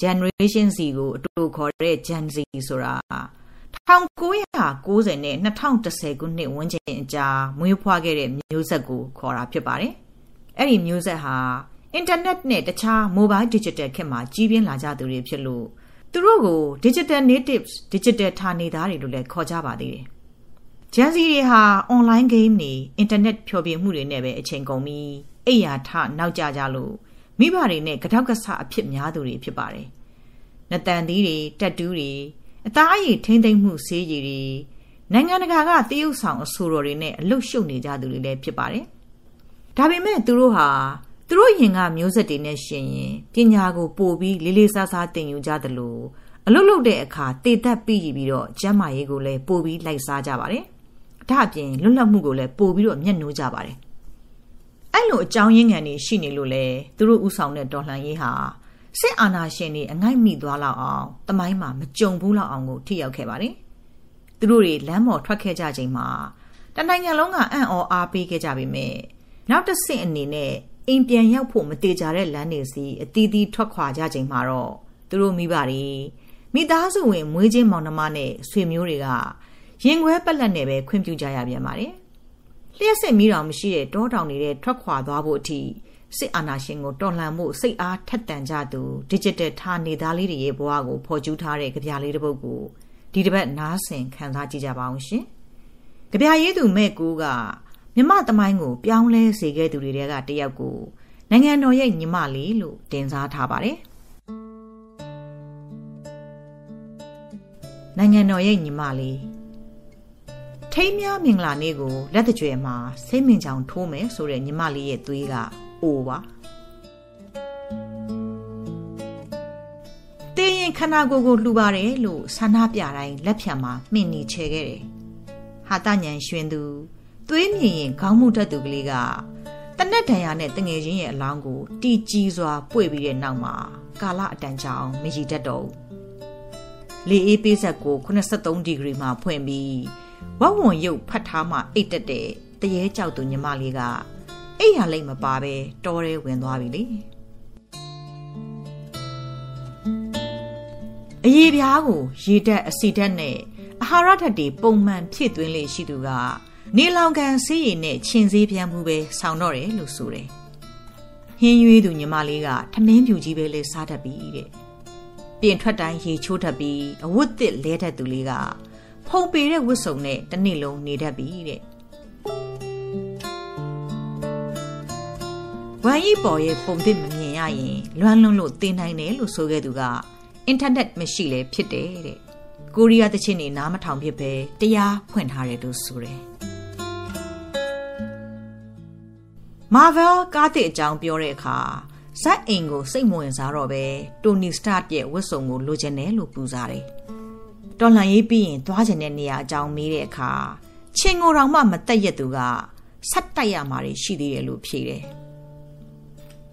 Generation Z ကိုအတူခေါ်တဲ့ Gen Z ဆိုတာ 1990နဲ့2010ခုနှစ်ဝန်းကျင်အကြာမွေးဖွားခဲ့တဲ့မျိုးဆက်ကိုခေါ်တာဖြစ်ပါတယ်။အဲ့ဒီမျိုးဆက်ဟာအင်တာနက်နဲ့တခြား mobile digital ခေတ်မှာကြီးပြင်းလာကြသူတွေဖြစ်လို့သူတို့ကို digital natives digital ဌာနေသားတွေလို့လည်းခေါ်ကြပါသေးတယ်။ Gen Z တွေဟာ online game တွေ internet ဖျော်ဖြေမှုတွေနဲ့ပဲအချိန်ကုန်ပြီးအိယာထနောက်ကျကြလို့မိဘတွေနဲ့ကတောက်ကဆအဖြစ်များသူတွေဖြစ်ပါတယ်။နတန်သီးတွေတက်တူးတွေ အသားအရည်ထိမ့်သိမ့်မှုဆေးရည်တွေနိုင်ငံတကာကတရုတ်ဆောင်အဆိုတော်တွေနဲ့အလုတ်ရှုပ်နေကြသူတွေလည်းဖြစ်ပါတယ်။ဒါပေမဲ့သူတို့ဟာသူတို့ရင်ကမျိုးဆက်တွေနဲ့ရှင်ရင်ပညာကိုပို့ပြီးလေးလေးစားစားသင်ယူကြသလိုအလုတ်လုတ်တဲ့အခါတည်သက်ပြီးပြီးတော့ကျမ်းမာရေးကိုလည်းပို့ပြီးလိုက်စားကြပါတယ်။ဒါအပြင်လွတ်လပ်မှုကိုလည်းပို့ပြီးတော့မျက်နှိုးကြပါတယ်။အဲ့လိုအကြောင်းရင်းခံတွေရှိနေလို့လေသူတို့ဥဆောင်တဲ့တော်လှန်ရေးဟာ စစ်အာဏာရှင်တွေအငိုက်မိသွားလောက်အောင်တမိုင်းမှာမကြုံဘူးလောက်အောင်ကိုထိရောက်ခဲ့ပါတယ်။သူတို့တွေလမ်းပေါ်ထွက်ခဲ့ကြချိန်မှာတနိုင်ငံလုံးကအံ့ဩအားပေးခဲ့ကြပေမဲ့နောက်တစ်ဆင့်အနေနဲ့အိမ်ပြန်ရောက်ဖို့မတေကြတဲ့လမ်းတွေစီအတီးတီးထွက်ခွာကြချိန်မှာတော့သူတို့မိဘတွေမိသားစုဝင်မွေးချင်းမောင်နှမနဲ့ဆွေမျိုးတွေကရင်ခွဲပက်လက်နဲ့ပဲခွင့်ပြုကြရပြန်ပါတယ်။လျှက်စစ်မီးတောင်မရှိတဲ့တောတောင်တွေထွက်ခွာသွားဖို့အထိ စစ်အာဏာရှင်ကိုတော်လှန်မှုစိတ်အားထက်သန်ကြသူ digital ထားနေသားလေးတွေရဲ့ဘဝကိုဖော်ကျူးထားတဲ့ကြပြလေးတစ်ပုဒ်ကိုဒီတစ်ပတ်နားဆင်ခံစားကြည့်ကြပါအောင်ရှင်။ကြပြရေးသူမဲ့ကူကမြမသမိုင်းကိုပြောင်းလဲစေခဲ့သူတွေကတယောက်ကိုနိုင်ငံတော်ရဲ့ညီမလေးလို့တင်စားထားပါတယ်။နိုင်ငံတော်ရဲ့ညီမလေးထိမ်းများမင်္ဂလာနေ့ကိုလက်တကြွယ်မှာစိတ်မင်ချောင်ထိုးမယ်ဆိုတဲ့ညီမလေးရဲ့သွေးက အိုပါတေးရင်ခန္ဓာကိုယ်ကိုလှူပါတယ်လို့ဆန္ဒပြတိုင်းလက်ဖြံမှာမှင်နေချေခဲ့တယ်ဟာတညံရွှင်သူသွေးမြင်ရင်ခေါင်းမှုတတ်သူကလေးကတနက်တန်ရာနဲ့တငယ်ချင်းရဲ့အလောင်းကိုတီကြီးစွာပွေပြီးတဲ့နောက်မှာကာလအတန်ကြာအောင်မရည်တတ်တော့ဘူးလေအေးပေးဆက်ကို83ဒီဂရီမှာဖွင့်ပြီးဝဝွန်ရုပ်ဖတ်ထားမှအိတ်တက်တဲ့တရေကြောက်သူညီမလေးက အိယာလိတ်မပါပဲတောထဲဝင်သွားပြီလေအရေးပြားကိုရေတက်အစီတက်နဲ့အာဟာရဓာတ်တွေပုံမှန်ဖြည့်သွင်းလေရှိသူကနေလောင်ကန်ဆေးရည်နဲ့ခြင်ဆေးပြန်မှုပဲဆောင်းတော့တယ်လို့ဆိုတယ်ဟင်းရွေးသူညီမလေးကထမင်းဖြူကြီးပဲလဲစားတတ်ပြီတဲ့ပြင်ထွက်တိုင်းရေချိုးတတ်ပြီးအဝတ်သစ်လဲတတ်သူလေးကဖုံပေတဲ့ဝတ်စုံနဲ့တစ်နေ့လုံးနေတတ်ပြီတဲ့ ဝမ်ရီပေါ်ရဲ့ပုံသစ်မမြင်ရရင်လွမ်းလွန်းလို့တင်နိုင်တယ်လို့ဆိုခဲ့သူကအင်တာနက်မရှိလဲဖြစ်တယ်တဲ့ကိုရီးယားတချင်းနေနားမထောင်ဖြစ်ပဲတရားဖွင့်ထားတယ်လို့ဆိုတယ် Marvel ကားတဲ့အကြောင်းပြောတဲ့အခါဇက်အိမ်ကိုစိတ်မဝင်စားတော့ပဲတိုနီစတာရဲ့ဝတ်စုံကိုလိုချင်တယ်လို့ပူစားတယ်။တော်လှန်ရေးပြီးရင်သွားချင်တဲ့နေရာအကြောင်းမေးတဲ့အခါချင်းကိုတောင်မှမတက်ရက်သူကဆက်တိုက်ရမှာရှိသေးတယ်လို့ဖြေတယ်။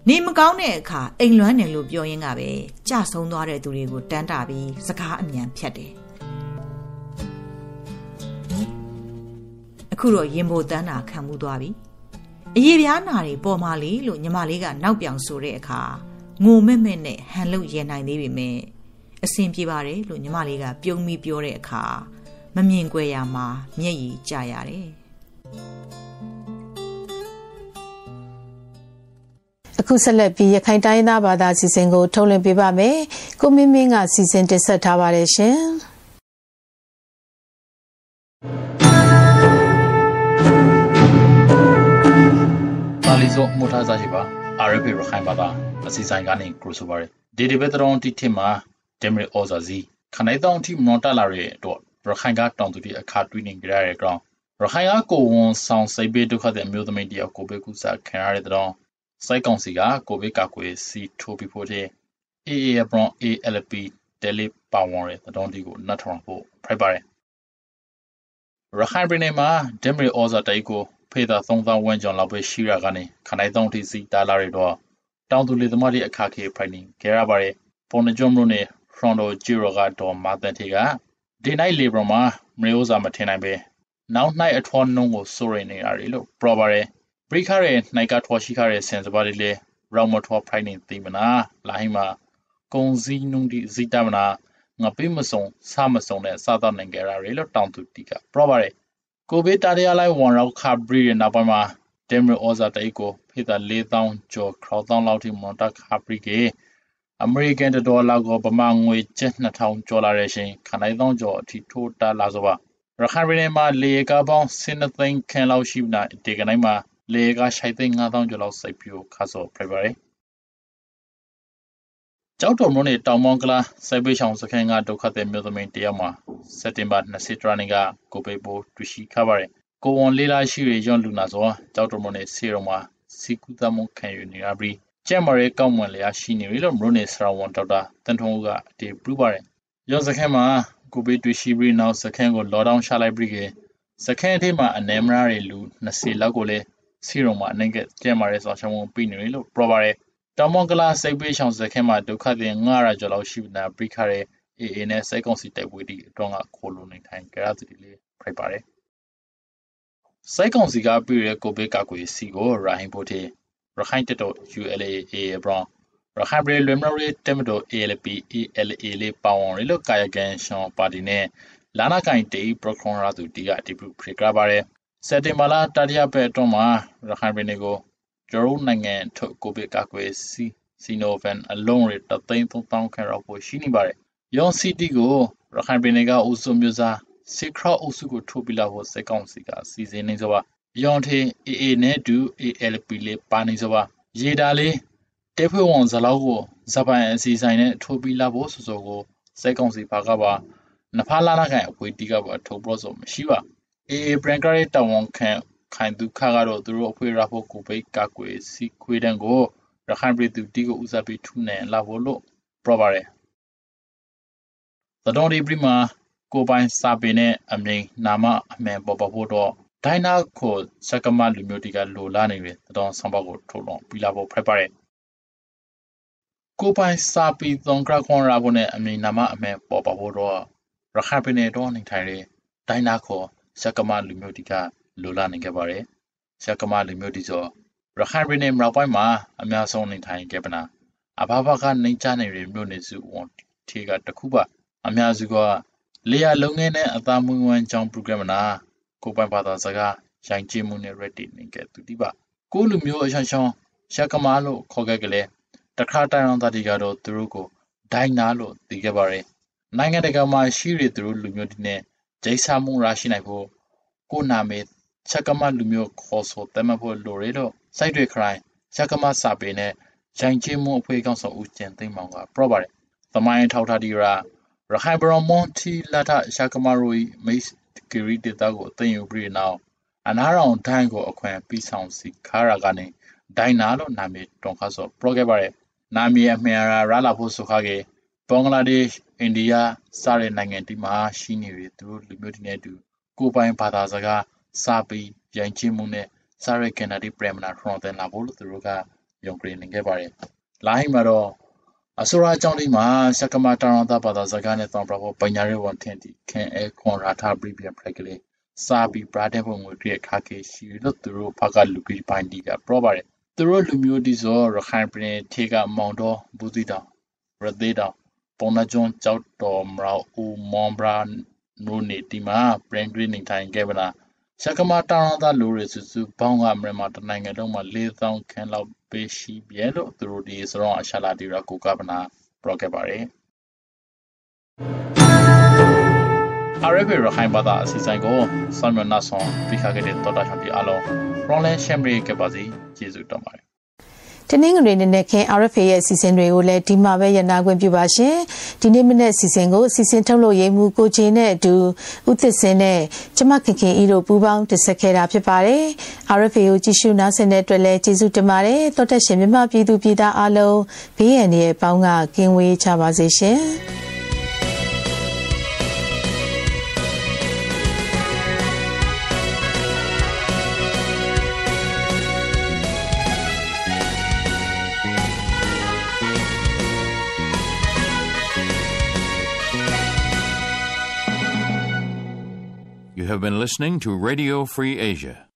နေမကောင်းတဲ့အခါအိမ်လွမ်းတယ်လို့ပြောရင်းကပဲကြဆုံးသွားတဲ့သူတွေကိုတန်းတာပြီးစကားအမြန်ဖြတ်တယ်။အခုတော့ရင်ပိုတန်းတာခံမှုသွားပြီ။အရေးပြားနာတွေပေါ်မာလေလို့ညီမလေးကနောက်ပြောင်ဆိုတဲ့အခါငိုမဲ့မဲ့နဲ့ဟန်လို့ရနိုင်သေးပေမဲ့အဆင်ပြေပါတယ်လို့ညီမလေးကပြုံးပြီးပြောတဲ့အခါမမြင်ကွယ်ရမှာမျက်ရည်ကျရတယ် အခုဆက်လက်ပြီးရခိုင်တိုင်းသားဘာသာစီစဉ်ကို ထုတ်လွှင့်ပေးပါမယ်။ကိုမင်းမင်းကစီစဉ်တင်ဆက်ထားပါတယ်ရှင်။လီဇောမှုထားစားရှိပါ RFA ရခိုင်ဘာသာအစီအစဉ်ကနေကရိုဆိုပါရဒီဒီဘက်တရောင်းတီထင်မှာဒမရီအော်ဇာဇီခနိုင်တောင်းတီမနော်တလာရဲ့တော့ရခိုင်ကတောင်းတူဒီအခါတွင်းနေကြရတဲ့ကောင်ရခိုင်ကကိုဝန်ဆောင်စိတ်ပေးဒုက္ခတဲ့အမျိုးသမီးတယောက်ကိုပဲကုစားခံရတဲ့တော့ စိုက်ကောင်စီကကိုဗစ်ကာကွယ်စီထိုးပြီးဖို့တဲ့ AA ဘရွန် ALP တယ်လီပါဝန်ရဲ့တောင်းတီကိုနတ်ထောင်ဖို့ဖိုက်ပါတယ်ရခိုင်ပြည်နယ်မှာဒမရီအော်ဇာတိုက်ကိုဖေသာ3000ဝန်းကျင်လောက်ပဲရှိရကနေခနိုင်တောင်းထိစီတာလာရတော့တောင်သူလေသမားတွေအခါခေဖိုင်နေကြရပါတယ်ပုံနှကြုံလို့နေဖရွန်ဒိုဂျီရိုကတော့မာတန်တီကဒီနိုင်လေဘရမှာမရေဥစာမထင်နိုင်ပဲနောက်နိုင်အထွန်းနှုံးကိုစိုးရိမ်နေရတယ်လို့ပြောပါတယ်ဘ ရိခါရဲ့နိုင်ကထွားရှိခါရဲ့စင်စပါလေးလေရောင်မထွားဖိုင်နေသိမနာလာဟိမှာကုံစည်းနုံဒီဇီတမနာငါပေးမစုံစမစုံနဲ့စားတော့နိုင်ကြရတယ်လို့တောင်းသူတီကပြောပါတယ်ကိုဘေးတာရရလိုက်ဝန်ရောက်ခါဘရီရဲ့နောက်ပိုင်းမှာဒမ်ရီအော်ဇာတိတ်ကိုဖိတာ4000ကျော်ခရောင်းတောင်းလောက်ထိမွန်တက်ခါဘရီကအမေရိကန်ဒေါ်လာကိုပမာငွေကျပ်2000ကျော်လာတဲ့ရှင်ခနိုင်သောကျော်အထိထိုးတာလာဆိုပါရခိုင်ပြည်နယ်မှာလေကားပေါင်းစင်းသိန်းခန့်လောက်ရှိနာဒီကနေ့မှာ လေကားရှိုက်သိန်း9000ကျော်လောက်စိုက်ပြိုခါစောပြပါတယ်ကျောက်တော်မြို့နယ်တောင်မောင်းကလာစိုက်ပေးဆောင်စခန်းကဒုက္ခသည်မျိုးသမီးတယောက်မှာစက်တင်ဘာ20ရက်နေ့ကကိုပေပိုးတွေ့ရှိခဲ့ပါတယ်ကိုဝန်လေးလာရှိရရွံ့လူနာဆိုကျောက်တော်မြို့နယ်စီရုံမှာစီကူတမခံယူနေရပြီးကျက်မရဲကောက်မွန်လျာရှိနေပြီလို့မြို့နယ်ဆရာဝန်ဒေါက်တာတန်ထုံးကအတည်ပြုပါတယ်ရုံစခန်းမှာကိုဗစ်တွေ့ရှိပြီးနောက်စခန်းကိုလော့ဒေါင်းချလိုက်ပြီးကစခန်းအထိပ်မှာအနေမရတဲ့လူ20လောက်ကိုလည်း စီရုံမှာအနေကကျဲမာရဲဆောင်ရှောင်းပြီးနေတယ်လို့ပြောပါတယ်။တောင်မွန်ကလာစိတ်ပေးဆောင်စခန်းမှာဒုက္ခသည်900ကျော်လောက်ရှိနေတာပြခရဲအေအေနဲ့စိတ်ကောင်စီတိုက်ပွဲတီအတွန်းကခိုလိုနေထိုင်ကြရသည်လေးဖိုက်ပါတယ်။စိတ်ကောင်စီကပြည့်ရဲ့ကိုဗစ်ကာကွယ်စီကိုရာဟင်ဖို့တေရခိုင်တတော် ULAA ဘရောင်းရခိုင်ပြည်လွေမရီတက်မတော် ALP ELA လေးပါဝင်ရလို့ကာယကန်ရှောင်းပါတီနဲ့လာနာကိုင်တေပရခွန်ရာသူတီကအတိပြုဖိကရပါတယ် စက်တင်ဘာလတတိယပတ်အတွင်းမှာရခိုင်ပြည်နယ်ကိုကျရုနိုင်ငံထုတ်ကိုဗစ်ကာကွယ်စီစီနိုဗန်အလုံးရတသိန်း3000ခန့်ရောက်ဖို့ရှိနေပါတယ်။ယောင်စီတီကိုရခိုင်ပြည်နယ်ကအုပ်စုမျိုးစားစစ်ခရော့အုပ်စုကိုထိုးပြလာဖို့စက်ကောင်စီကစီစဉ်နေကြပါ။ယောင်ထေ AA နဲ့တူ ALP လေးပါနေကြပါ။ရေတာလေးတဲဖွဲ့ဝန်ဇလောက်ကိုဇပန်အစီဆိုင်နဲ့ထိုးပြီးလာဖို့ဆိုဆိုကိုစက်ကောင်စီဘာကပါနဖာလာနာခိုင်အဖွေတီကပါထုတ်ပြောဆိုမရှိပါအေအေဘ ရန်ကာရဲ့တဝန်ခံခိုင်သူခါကတော့သူတို့အဖွေရဖို့ကိုပိတ်ကကွေစီခွေတန်ကိုရခိုင်ပြည်သူတီကိုဦးစားပေးထူနေလာဖို့လို့ပြောပါတယ်သတော်ဒီပရီမာကိုပိုင်စာပေနဲ့အမိန်နာမအမှန်ပေါ်ပေါ်ဖို့တော့ဒိုင်နာကိုစကမလူမျိုးတီကလိုလာနေတယ်သတော်ဆောင်ပေါက်ကိုထုတ်လွန်ပြီးလာဖို့ဖက်ပါတယ်ကိုပိုင်စာပီသုံးကခွန်ရာဖို့နဲ့အမိနာမအမဲပေါ်ပါဖို့တော့ရခိုင်ပြည်နယ်တော့နေထိုင်တဲ့ဒိုင်းနာခေါ် ရှက်ကမလူမျိုးတီကလိုလာနေခဲ့ပါတယ်ရှက်ကမလူမျိုးတီဆိုရခိုင်ပြည်နယ်မြောက်ပိုင်းမှာအများဆုံးနေထိုင်ခဲ့ပနာအဘဘကနေချနေတဲ့မြို့နယ်စုဝန်ထေကတခုပါအများစုကလေယာလုံငန်းနဲ့အသားမွေးဝမ်းကြောင်း program နာကိုပိုင်ဘာသာစကားရိုင်းကျင်းမှုနဲ့ ready နေခဲ့သူတိပါကိုလူမျိုးအရှောင်းရှောင်းရှက်ကမလို့ခေါ်ခဲ့ကြလေတခါတိုင်အောင်သားတွေကတော့သူတို့ကိုဒိုင်နာလို့သိခဲ့ပါတယ်။နိုင်ငံတကာမှာရှိရသူတို့လူမျိုးတွေနဲ့ ဂျိဆာမှုရရှိနိုင်ဖို့ကိုနာမေချက်ကမလူမျိုးခေါ်ဆိုတမဖို့လိုရလို့စိုက်တွေခရိုင်ချက်ကမစာပေနဲ့ဂျိုင်ချင်းမှုအဖွဲ့ကောင်ဆောင်ဦးကျန်သိမ်းမောင်ကပြောပါတယ်။သမိုင်းထောက်ထားဒီရာရခိုင်ဘရမွန်တီလာထချက်ကမရိုီမိတ်ဂရီဒေတာကိုသိမ်းယူပြီးနောက်အနာရောင်ဒိုင်းကိုအခွင့်ပြီးဆောင်စီခါရာကနေဒိုင်နာလို့နာမည်တွန်ခါဆိုပရိုခဲ့ပါတယ်နာမည်အမှန်ရာရလာဖို့ဆိုခါကေ ဘင်္ဂလားဒေ့ရှ်အိန္ဒိယစတဲ့နိုင်ငံတွေမှာရှိနေပြီသူတို့လူမျိုးတွေနဲ့အတူကိုပိုင်ဘာသာစကားစာပေရိုင်းချင်းမှုနဲ့စားရကန်နာဒီပရမနာထရွန်တန်လာဖို့လို့သူတို့ကယုံကြည်နေခဲ့ပါတယ်။လိုင်းမှာတော့အစိုးရအကြောင်းဒီမှာစကမတာရန်တာဘာသာစကားနဲ့တောင်းပဖို့ပညာရေးဝန်ထမ်းတီခင်အဲခွန်ရာထာပရိပြန်ဖရက်ကလေးစာပီပရာတဲ့ပုံငွေပြည့်ခါကေရှိလို့သူတို့ဖကလူကြီးပိုင်းဒီကပြောပါတယ်သူတို့လူမျိုးတီဆိုရခိုင်ပြည်ထေကမောင်တော်ဘူးတီတောင်ရသေးတောင် ပုံနာကျွန်းကြောက်တော် မရောဦးမွန်ဘရာနိုနေတီမှာ ပရင်ဂရင်းနေထိုင်ခဲ့ပါလားရှကမာတာရန်သာလူရစုစုဘောင်းက မြန်မာတနိုင်ငံလုံးမှာ4000ခန်းလောက်ပေးရှိပြဲလို့ သူတို့ဒီစရောအရှာလာတီရာကိုကပနာပရော့ခဲ့ပါတယ် RFA ရခိုင်ဘာသာအစီအစဉ်ကိုဆောင်းမနာဆွန်ပြခခဲ့တဲ့တော်တာချန်တီအလုံး ရောင်းလဲရှမ်ဘရီကပါစီကျေးဇူးတော်ပါတယ် တနင်္ဂနွေနေ့နဲ့ခင် RFA ရဲ့အစီအစဉ်တွေကိုလည်းဒီမှာပဲရနာခွင့်ပြုပါရှင်ဒီနေ့မနေ့အစီအစဉ်ကိုအစီအစဉ်ထုတ်လို့ရေးမှုကိုချင်းနဲ့အတူဥသစ်စင်းနဲ့ကျမခင်ခင်ဤတို့ပူးပေါင်းတင်ဆက်ခဲ့တာဖြစ်ပါတယ် RFA ကိုကြည့်ရှုနားဆင်တဲ့အတွက်လည်းကျေးဇူးတင်ပါတယ်တောတက်ရှင်မြမပြည်သူပြည်သားအားလုံးဘေးရန်တွေပေါင်းကကင်းဝေးကြပါစေရှင် been listening to Radio Free Asia.